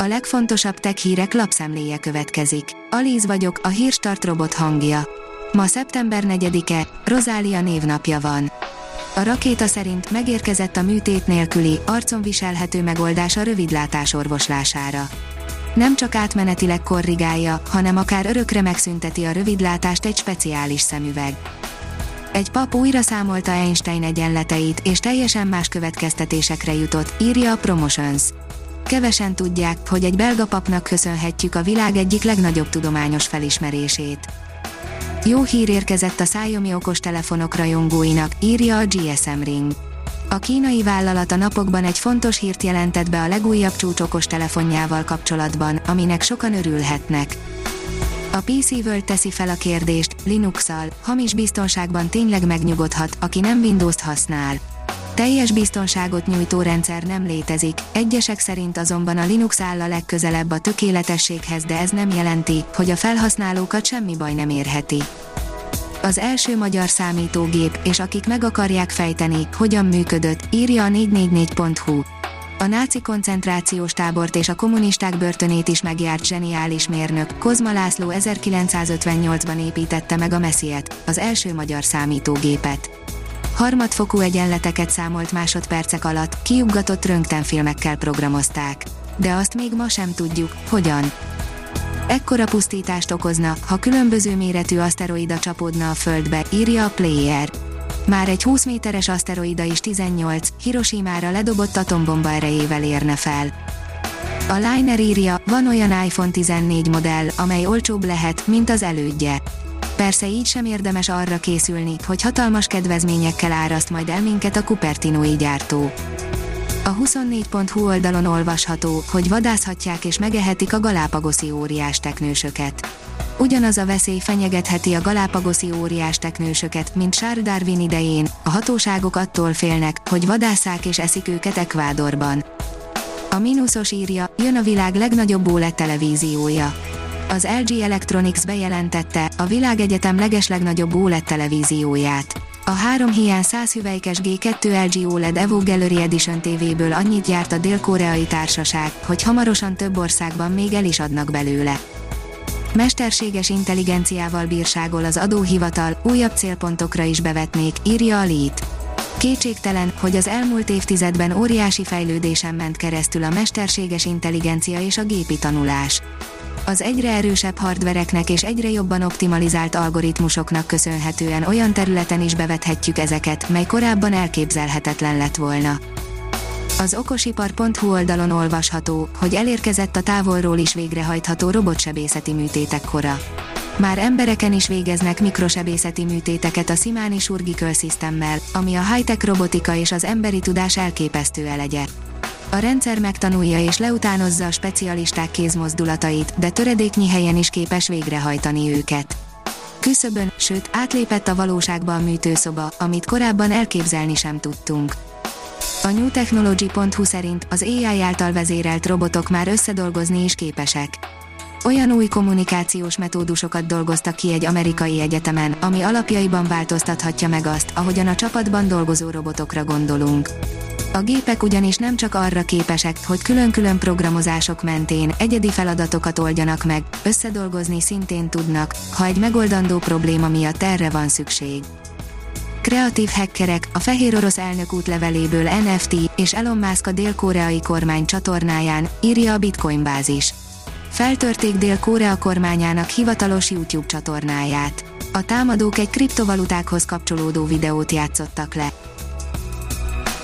A legfontosabb tech hírek lapszemléje következik. Alíz vagyok, a hírstart robot hangja. Ma szeptember 4-e, Rozália névnapja van. A rakéta szerint megérkezett a műtét nélküli, arcon viselhető megoldás a rövidlátás orvoslására. Nem csak átmenetileg korrigálja, hanem akár örökre megszünteti a rövidlátást egy speciális szemüveg. Egy pap újra számolta Einstein egyenleteit, és teljesen más következtetésekre jutott, írja a Promotions. Kevesen tudják, hogy egy belga papnak köszönhetjük a világ egyik legnagyobb tudományos felismerését. Jó hír érkezett a Xiaomi okostelefonok rajongóinak, írja a GSM Ring. A kínai vállalat a napokban egy fontos hírt jelentett be a legújabb csúcs okostelefonjával kapcsolatban, aminek sokan örülhetnek. A PC World teszi fel a kérdést, Linux-al, hamis biztonságban tényleg megnyugodhat, aki nem Windows-t használ. Teljes biztonságot nyújtó rendszer nem létezik, egyesek szerint azonban a Linux áll a legközelebb a tökéletességhez, de ez nem jelenti, hogy a felhasználókat semmi baj nem érheti. Az első magyar számítógép, és akik meg akarják fejteni, hogyan működött, írja a 444.hu. A náci koncentrációs tábort és a kommunisták börtönét is megjárt zseniális mérnök, Kozma László 1958-ban építette meg a Messiet, az első magyar számítógépet harmadfokú egyenleteket számolt másodpercek alatt, kiuggatott röntgenfilmekkel programozták. De azt még ma sem tudjuk, hogyan. Ekkora pusztítást okozna, ha különböző méretű aszteroida csapódna a Földbe, írja a Player. Már egy 20 méteres aszteroida is 18, Hiroshima-ra ledobott atombomba erejével érne fel. A Liner írja, van olyan iPhone 14 modell, amely olcsóbb lehet, mint az elődje. Persze így sem érdemes arra készülni, hogy hatalmas kedvezményekkel áraszt majd el minket a Cupertino gyártó. A 24.hu oldalon olvasható, hogy vadászhatják és megehetik a galápagoszi óriás teknősöket. Ugyanaz a veszély fenyegetheti a galápagoszi óriás teknősöket, mint Charles Darwin idején, a hatóságok attól félnek, hogy vadászák és eszik őket Ekvádorban. A mínuszos írja, jön a világ legnagyobb OLED televíziója az LG Electronics bejelentette a világegyetem legeslegnagyobb OLED televízióját. A három hiány 100 hüvelykes G2 LG OLED Evo Gallery Edition TV-ből annyit gyárt a dél-koreai társaság, hogy hamarosan több országban még el is adnak belőle. Mesterséges intelligenciával bírságol az adóhivatal, újabb célpontokra is bevetnék, írja a Lít. Kétségtelen, hogy az elmúlt évtizedben óriási fejlődésen ment keresztül a mesterséges intelligencia és a gépi tanulás az egyre erősebb hardvereknek és egyre jobban optimalizált algoritmusoknak köszönhetően olyan területen is bevethetjük ezeket, mely korábban elképzelhetetlen lett volna. Az okosipar.hu oldalon olvasható, hogy elérkezett a távolról is végrehajtható robotsebészeti műtétek kora. Már embereken is végeznek mikrosebészeti műtéteket a Simani Surgical Systemmel, ami a high-tech robotika és az emberi tudás elképesztő elegye. A rendszer megtanulja és leutánozza a specialisták kézmozdulatait, de töredéknyi helyen is képes végrehajtani őket. Küszöbön, sőt, átlépett a valóságba a műtőszoba, amit korábban elképzelni sem tudtunk. A newtechnology.hu szerint az AI által vezérelt robotok már összedolgozni is képesek. Olyan új kommunikációs metódusokat dolgoztak ki egy amerikai egyetemen, ami alapjaiban változtathatja meg azt, ahogyan a csapatban dolgozó robotokra gondolunk. A gépek ugyanis nem csak arra képesek, hogy külön-külön programozások mentén egyedi feladatokat oldjanak meg, összedolgozni szintén tudnak, ha egy megoldandó probléma miatt erre van szükség. Kreatív hackerek, a fehér orosz elnök útleveléből NFT és Elon Musk a dél-koreai kormány csatornáján, írja a Bitcoin bázis. Feltörték Dél-Korea kormányának hivatalos YouTube csatornáját. A támadók egy kriptovalutákhoz kapcsolódó videót játszottak le.